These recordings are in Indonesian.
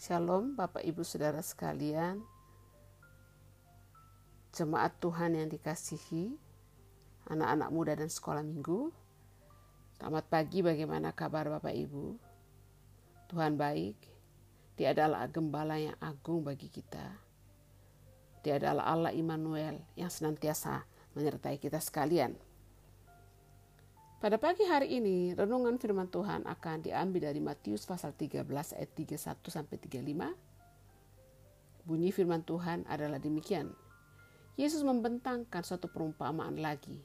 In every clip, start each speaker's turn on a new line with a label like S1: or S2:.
S1: Shalom Bapak Ibu Saudara sekalian. Jemaat Tuhan yang dikasihi Anak-anak muda dan sekolah minggu Selamat pagi bagaimana kabar Bapak Ibu? Tuhan baik Dia adalah gembala yang agung bagi kita. Dia adalah Allah Immanuel yang senantiasa menyertai kita sekalian pada pagi hari ini, renungan firman Tuhan akan diambil dari Matius pasal 13 ayat 31 sampai 35. Bunyi firman Tuhan adalah demikian. Yesus membentangkan suatu perumpamaan lagi.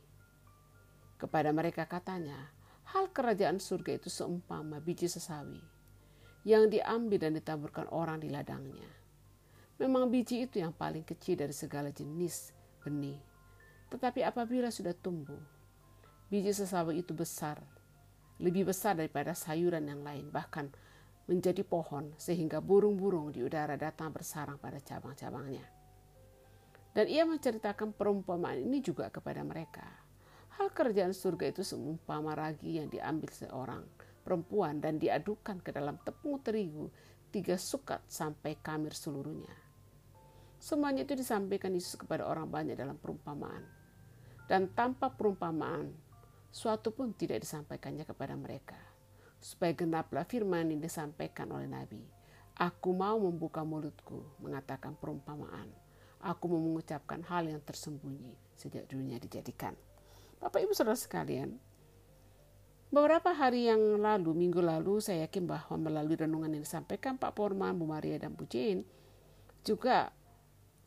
S1: Kepada mereka katanya, hal kerajaan surga itu seumpama biji sesawi yang diambil dan ditaburkan orang di ladangnya. Memang biji itu yang paling kecil dari segala jenis benih. Tetapi apabila sudah tumbuh, biji sesawi itu besar, lebih besar daripada sayuran yang lain, bahkan menjadi pohon sehingga burung-burung di udara datang bersarang pada cabang-cabangnya. Dan ia menceritakan perumpamaan ini juga kepada mereka. Hal kerjaan surga itu seumpama ragi yang diambil seorang perempuan dan diadukan ke dalam tepung terigu tiga sukat sampai kamir seluruhnya. Semuanya itu disampaikan Yesus kepada orang banyak dalam perumpamaan. Dan tanpa perumpamaan, suatu pun tidak disampaikannya kepada mereka. Supaya genaplah firman yang disampaikan oleh Nabi. Aku mau membuka mulutku, mengatakan perumpamaan. Aku mau mengucapkan hal yang tersembunyi sejak dunia dijadikan. Bapak Ibu Saudara sekalian, beberapa hari yang lalu, minggu lalu, saya yakin bahwa melalui renungan yang disampaikan Pak Porman, Bu Maria, dan Bu Jane, juga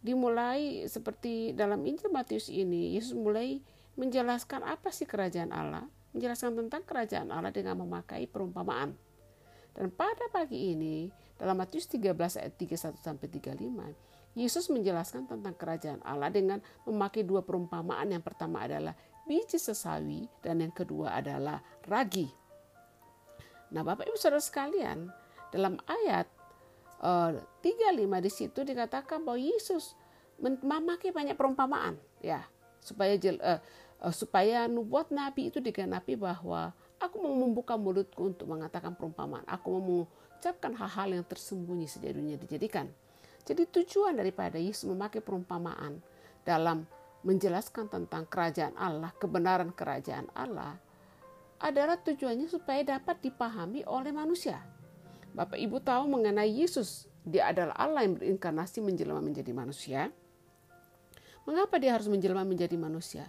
S1: dimulai seperti dalam Injil Matius ini, Yesus mulai menjelaskan apa sih kerajaan Allah, menjelaskan tentang kerajaan Allah dengan memakai perumpamaan. Dan pada pagi ini, dalam Matius 13 ayat 31 sampai 35, Yesus menjelaskan tentang kerajaan Allah dengan memakai dua perumpamaan. Yang pertama adalah biji sesawi dan yang kedua adalah ragi. Nah, Bapak Ibu Saudara sekalian, dalam ayat uh, eh, 35 di situ dikatakan bahwa Yesus memakai banyak perumpamaan, ya, supaya uh, uh, supaya nubuat Nabi itu digenapi bahwa aku mau membuka mulutku untuk mengatakan perumpamaan. Aku mau mengucapkan hal-hal yang tersembunyi sejak dunia dijadikan. Jadi tujuan daripada Yesus memakai perumpamaan dalam menjelaskan tentang kerajaan Allah, kebenaran kerajaan Allah, adalah tujuannya supaya dapat dipahami oleh manusia. Bapak Ibu tahu mengenai Yesus, dia adalah Allah yang berinkarnasi menjelma menjadi manusia. Mengapa dia harus menjelma menjadi manusia?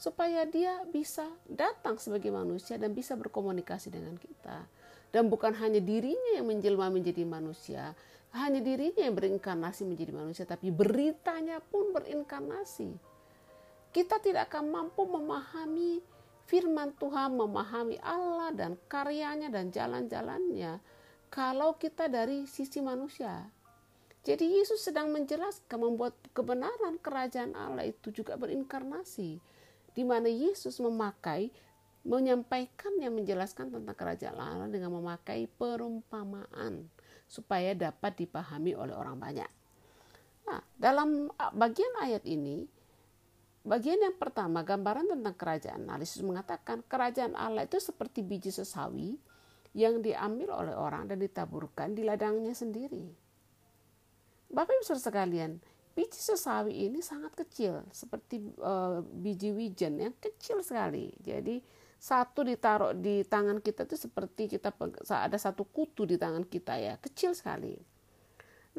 S1: Supaya dia bisa datang sebagai manusia dan bisa berkomunikasi dengan kita. Dan bukan hanya dirinya yang menjelma menjadi manusia, hanya dirinya yang berinkarnasi menjadi manusia, tapi beritanya pun berinkarnasi. Kita tidak akan mampu memahami firman Tuhan, memahami Allah dan karyanya dan jalan-jalannya kalau kita dari sisi manusia. Jadi Yesus sedang menjelaskan membuat kebenaran kerajaan Allah itu juga berinkarnasi di mana Yesus memakai menyampaikan yang menjelaskan tentang kerajaan Allah dengan memakai perumpamaan supaya dapat dipahami oleh orang banyak. Nah, dalam bagian ayat ini, bagian yang pertama gambaran tentang kerajaan Allah, Yesus mengatakan kerajaan Allah itu seperti biji sesawi yang diambil oleh orang dan ditaburkan di ladangnya sendiri. Bapak Ibu sekalian, biji sesawi ini sangat kecil seperti uh, biji wijen yang kecil sekali. Jadi satu ditaruh di tangan kita itu seperti kita ada satu kutu di tangan kita ya kecil sekali.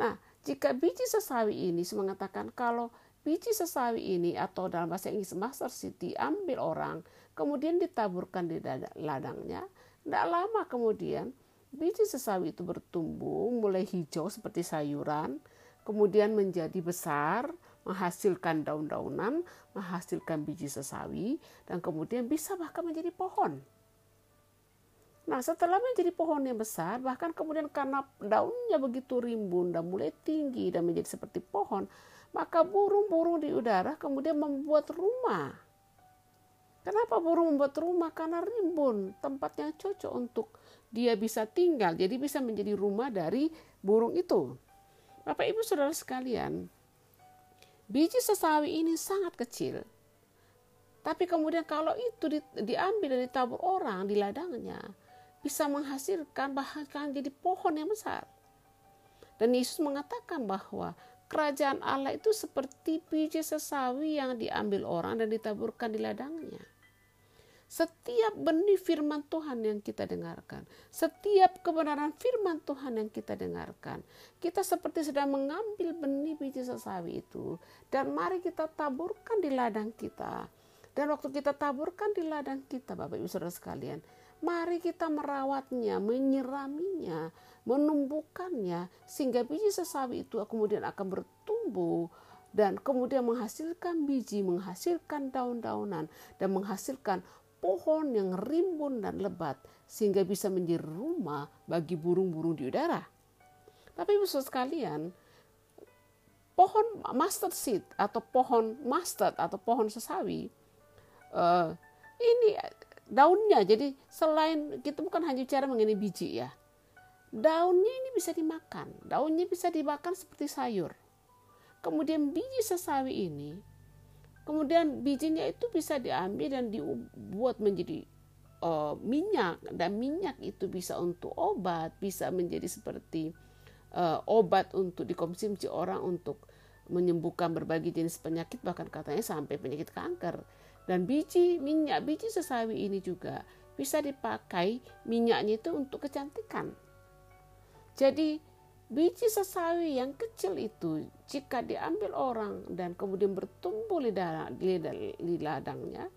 S1: Nah jika biji sesawi ini mengatakan kalau biji sesawi ini atau dalam bahasa Inggris master city ambil orang kemudian ditaburkan di ladangnya tidak lama kemudian biji sesawi itu bertumbuh mulai hijau seperti sayuran kemudian menjadi besar, menghasilkan daun-daunan, menghasilkan biji sesawi, dan kemudian bisa bahkan menjadi pohon. Nah, setelah menjadi pohon yang besar, bahkan kemudian karena daunnya begitu rimbun dan mulai tinggi dan menjadi seperti pohon, maka burung-burung di udara kemudian membuat rumah. Kenapa burung membuat rumah? Karena rimbun, tempat yang cocok untuk dia bisa tinggal. Jadi bisa menjadi rumah dari burung itu. Bapak Ibu Saudara sekalian, biji sesawi ini sangat kecil. Tapi kemudian kalau itu di, diambil dan ditabur orang di ladangnya, bisa menghasilkan bahkan jadi pohon yang besar. Dan Yesus mengatakan bahwa kerajaan Allah itu seperti biji sesawi yang diambil orang dan ditaburkan di ladangnya. Setiap benih firman Tuhan yang kita dengarkan, setiap kebenaran firman Tuhan yang kita dengarkan, kita seperti sedang mengambil benih biji sesawi itu, dan mari kita taburkan di ladang kita. Dan waktu kita taburkan di ladang kita, Bapak Ibu Saudara sekalian, mari kita merawatnya, menyiraminya, menumbuhkannya, sehingga biji sesawi itu kemudian akan bertumbuh dan kemudian menghasilkan biji, menghasilkan daun-daunan, dan menghasilkan pohon yang rimbun dan lebat sehingga bisa menjadi rumah bagi burung-burung di udara. Tapi ibu sekalian, pohon mustard seed atau pohon mustard atau pohon sesawi uh, ini daunnya. Jadi selain kita bukan hanya bicara mengenai biji ya. Daunnya ini bisa dimakan. Daunnya bisa dimakan seperti sayur. Kemudian biji sesawi ini Kemudian bijinya itu bisa diambil dan dibuat menjadi uh, minyak dan minyak itu bisa untuk obat, bisa menjadi seperti uh, obat untuk dikonsumsi orang untuk menyembuhkan berbagai jenis penyakit bahkan katanya sampai penyakit kanker. Dan biji minyak biji sesawi ini juga bisa dipakai minyaknya itu untuk kecantikan. Jadi Biji sesawi yang kecil itu jika diambil orang dan kemudian bertumbuh di, ladangnya,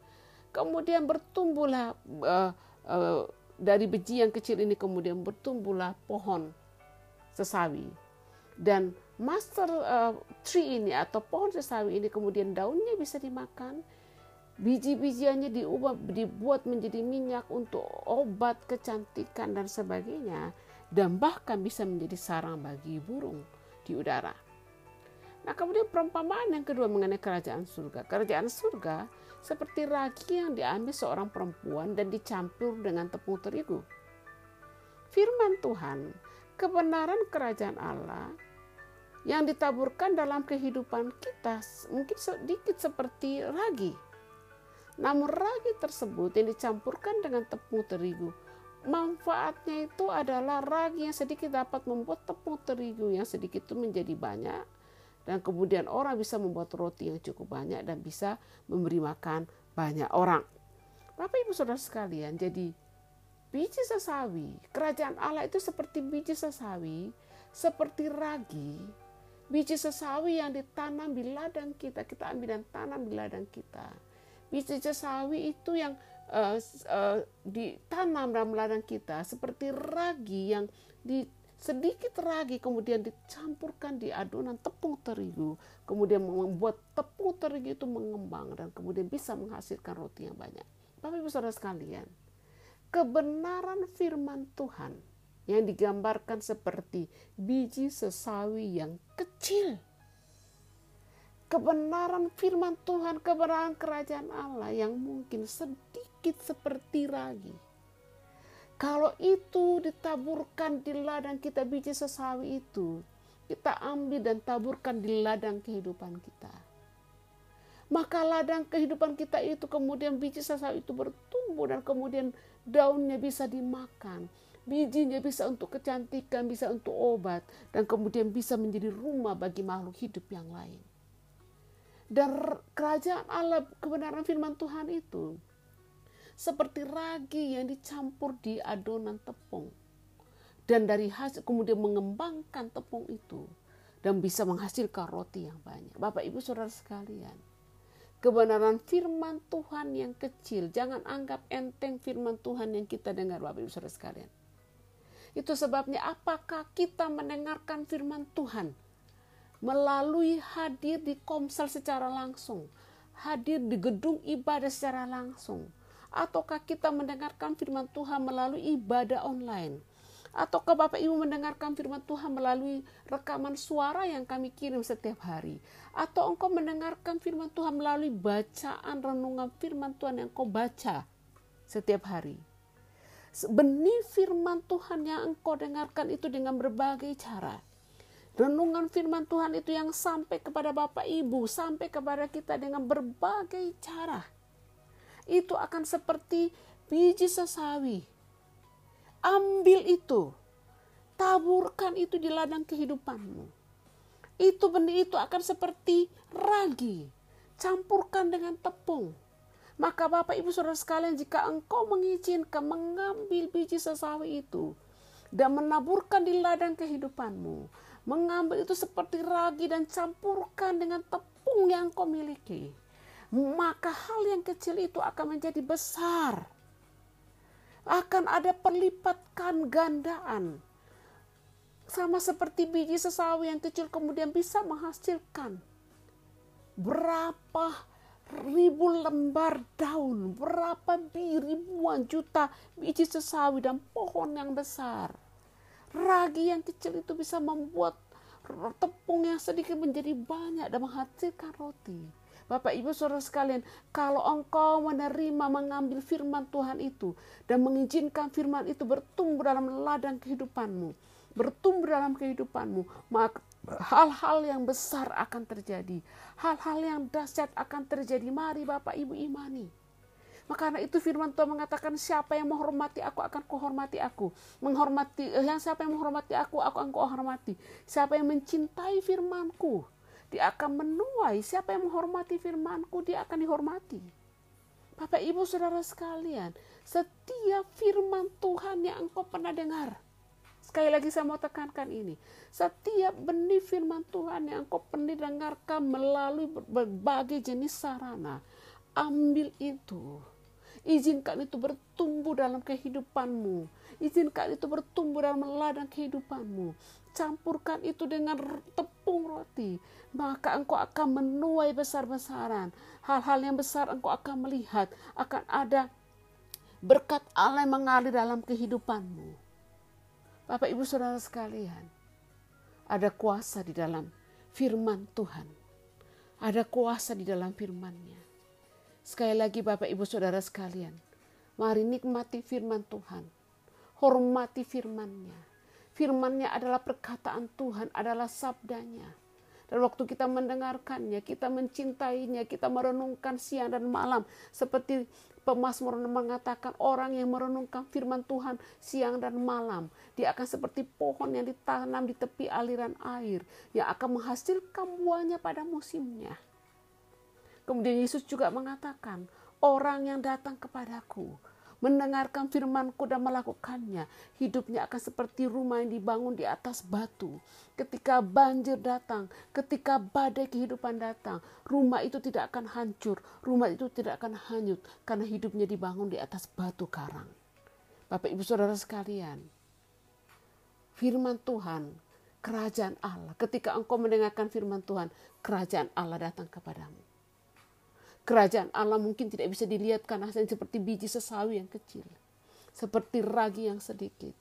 S1: kemudian bertumbuhlah uh, uh, dari biji yang kecil ini kemudian bertumbuhlah pohon sesawi dan master uh, tree ini atau pohon sesawi ini kemudian daunnya bisa dimakan. Biji-bijiannya diubah dibuat menjadi minyak untuk obat kecantikan dan sebagainya dan bahkan bisa menjadi sarang bagi burung di udara. Nah, kemudian perumpamaan yang kedua mengenai kerajaan surga. Kerajaan surga seperti ragi yang diambil seorang perempuan dan dicampur dengan tepung terigu. Firman Tuhan, kebenaran kerajaan Allah yang ditaburkan dalam kehidupan kita mungkin sedikit seperti ragi. Namun ragi tersebut yang dicampurkan dengan tepung terigu manfaatnya itu adalah ragi yang sedikit dapat membuat tepung terigu yang sedikit itu menjadi banyak dan kemudian orang bisa membuat roti yang cukup banyak dan bisa memberi makan banyak orang. Bapak Ibu Saudara sekalian, jadi biji sesawi, kerajaan Allah itu seperti biji sesawi, seperti ragi, biji sesawi yang ditanam di ladang kita, kita ambil dan tanam di ladang kita. Biji sesawi itu yang uh, uh, ditanam dalam ladang kita seperti ragi yang di sedikit ragi kemudian dicampurkan di adonan tepung terigu kemudian membuat tepung terigu itu mengembang dan kemudian bisa menghasilkan roti yang banyak. Bapak Ibu Saudara sekalian, kebenaran firman Tuhan yang digambarkan seperti biji sesawi yang kecil kebenaran firman Tuhan, kebenaran kerajaan Allah yang mungkin sedikit seperti ragi. Kalau itu ditaburkan di ladang kita biji sesawi itu, kita ambil dan taburkan di ladang kehidupan kita. Maka ladang kehidupan kita itu kemudian biji sesawi itu bertumbuh dan kemudian daunnya bisa dimakan. Bijinya bisa untuk kecantikan, bisa untuk obat, dan kemudian bisa menjadi rumah bagi makhluk hidup yang lain dan kerajaan Allah kebenaran firman Tuhan itu seperti ragi yang dicampur di adonan tepung dan dari hasil kemudian mengembangkan tepung itu dan bisa menghasilkan roti yang banyak. Bapak Ibu Saudara sekalian, kebenaran firman Tuhan yang kecil, jangan anggap enteng firman Tuhan yang kita dengar Bapak Ibu Saudara sekalian. Itu sebabnya apakah kita mendengarkan firman Tuhan melalui hadir di komsel secara langsung, hadir di gedung ibadah secara langsung, ataukah kita mendengarkan firman Tuhan melalui ibadah online, ataukah Bapak Ibu mendengarkan firman Tuhan melalui rekaman suara yang kami kirim setiap hari, atau engkau mendengarkan firman Tuhan melalui bacaan renungan firman Tuhan yang kau baca setiap hari. Benih firman Tuhan yang engkau dengarkan itu dengan berbagai cara renungan firman Tuhan itu yang sampai kepada Bapak Ibu, sampai kepada kita dengan berbagai cara. Itu akan seperti biji sesawi. Ambil itu. taburkan itu di ladang kehidupanmu. Itu benih itu akan seperti ragi, campurkan dengan tepung. Maka Bapak Ibu Saudara sekalian jika engkau mengizinkan mengambil biji sesawi itu dan menaburkan di ladang kehidupanmu, mengambil itu seperti ragi dan campurkan dengan tepung yang kau miliki, maka hal yang kecil itu akan menjadi besar. Akan ada perlipatkan gandaan sama seperti biji sesawi yang kecil kemudian bisa menghasilkan berapa ribu lembar daun, berapa ribuan juta biji sesawi dan pohon yang besar. Ragi yang kecil itu bisa membuat tepung yang sedikit menjadi banyak dan menghasilkan roti. Bapak Ibu Saudara sekalian, kalau engkau menerima mengambil firman Tuhan itu dan mengizinkan firman itu bertumbuh dalam ladang kehidupanmu, bertumbuh dalam kehidupanmu, maka hal-hal yang besar akan terjadi. Hal-hal yang dahsyat akan terjadi. Mari Bapak Ibu imani. Maka karena itu firman Tuhan mengatakan siapa yang menghormati aku akan kuhormati aku. Menghormati yang siapa yang menghormati aku aku akan kuhormati. Siapa yang mencintai firmanku dia akan menuai. Siapa yang menghormati firmanku dia akan dihormati. Bapak Ibu Saudara sekalian, setiap firman Tuhan yang engkau pernah dengar, Sekali lagi saya mau tekankan ini. Setiap benih firman Tuhan yang engkau pernah dengarkan melalui berbagai jenis sarana, ambil itu. Izinkan itu bertumbuh dalam kehidupanmu. Izinkan itu bertumbuh dalam ladang kehidupanmu. Campurkan itu dengan tepung roti. Maka engkau akan menuai besar-besaran. Hal-hal yang besar engkau akan melihat. Akan ada berkat Allah yang mengalir dalam kehidupanmu Bapak Ibu Saudara sekalian, ada kuasa di dalam firman Tuhan. Ada kuasa di dalam firman-Nya. Sekali lagi Bapak Ibu Saudara sekalian, mari nikmati firman Tuhan. Hormati firman-Nya. Firman-Nya adalah perkataan Tuhan, adalah sabdanya. Dan waktu kita mendengarkannya, kita mencintainya, kita merenungkan siang dan malam. Seperti Pemasmur mengatakan orang yang merenungkan firman Tuhan siang dan malam. Dia akan seperti pohon yang ditanam di tepi aliran air. Yang akan menghasilkan buahnya pada musimnya. Kemudian Yesus juga mengatakan, orang yang datang kepadaku mendengarkan firmanku dan melakukannya, hidupnya akan seperti rumah yang dibangun di atas batu. Ketika banjir datang, ketika badai kehidupan datang, rumah itu tidak akan hancur, rumah itu tidak akan hanyut karena hidupnya dibangun di atas batu karang. Bapak Ibu Saudara sekalian, firman Tuhan, kerajaan Allah, ketika engkau mendengarkan firman Tuhan, kerajaan Allah datang kepadamu Kerajaan Allah mungkin tidak bisa dilihat karena seperti biji sesawi yang kecil. Seperti ragi yang sedikit.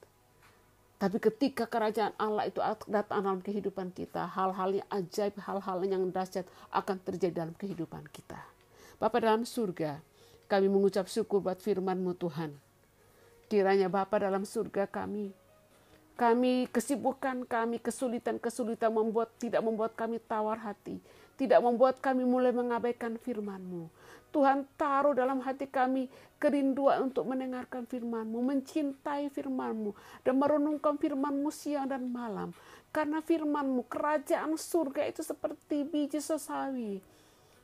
S1: Tapi ketika kerajaan Allah itu datang dalam kehidupan kita, hal-hal yang ajaib, hal-hal yang dahsyat akan terjadi dalam kehidupan kita. Bapak dalam surga, kami mengucap syukur buat firman-Mu Tuhan. Kiranya Bapak dalam surga kami, kami kesibukan kami, kesulitan-kesulitan membuat tidak membuat kami tawar hati, tidak membuat kami mulai mengabaikan firman-Mu. Tuhan taruh dalam hati kami kerinduan untuk mendengarkan firman-Mu, mencintai firman-Mu, dan merenungkan firman-Mu siang dan malam. Karena firman-Mu, kerajaan surga itu seperti biji sesawi.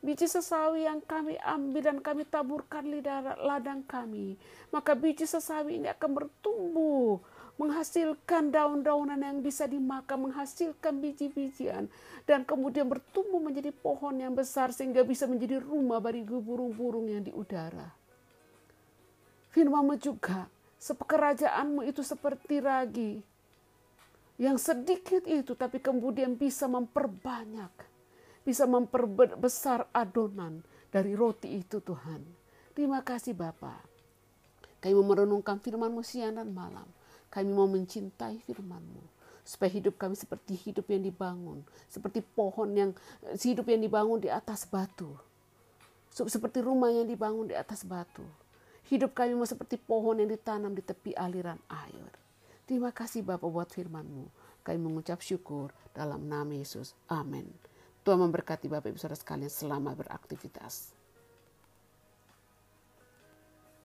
S1: Biji sesawi yang kami ambil dan kami taburkan di ladang kami. Maka biji sesawi ini akan bertumbuh menghasilkan daun-daunan yang bisa dimakan, menghasilkan biji-bijian, dan kemudian bertumbuh menjadi pohon yang besar sehingga bisa menjadi rumah bagi burung-burung yang di udara. Firmanmu juga, sepekerajaanmu itu seperti ragi, yang sedikit itu tapi kemudian bisa memperbanyak, bisa memperbesar adonan dari roti itu Tuhan. Terima kasih Bapak. Kami merenungkan firman-Mu siang dan malam kami mau mencintai firman-Mu supaya hidup kami seperti hidup yang dibangun, seperti pohon yang hidup yang dibangun di atas batu. Seperti rumah yang dibangun di atas batu. Hidup kami mau seperti pohon yang ditanam di tepi aliran air. Terima kasih Bapak buat firman-Mu. Kami mengucap syukur dalam nama Yesus. Amin. Tuhan memberkati Bapak Ibu Saudara sekalian selamat beraktivitas.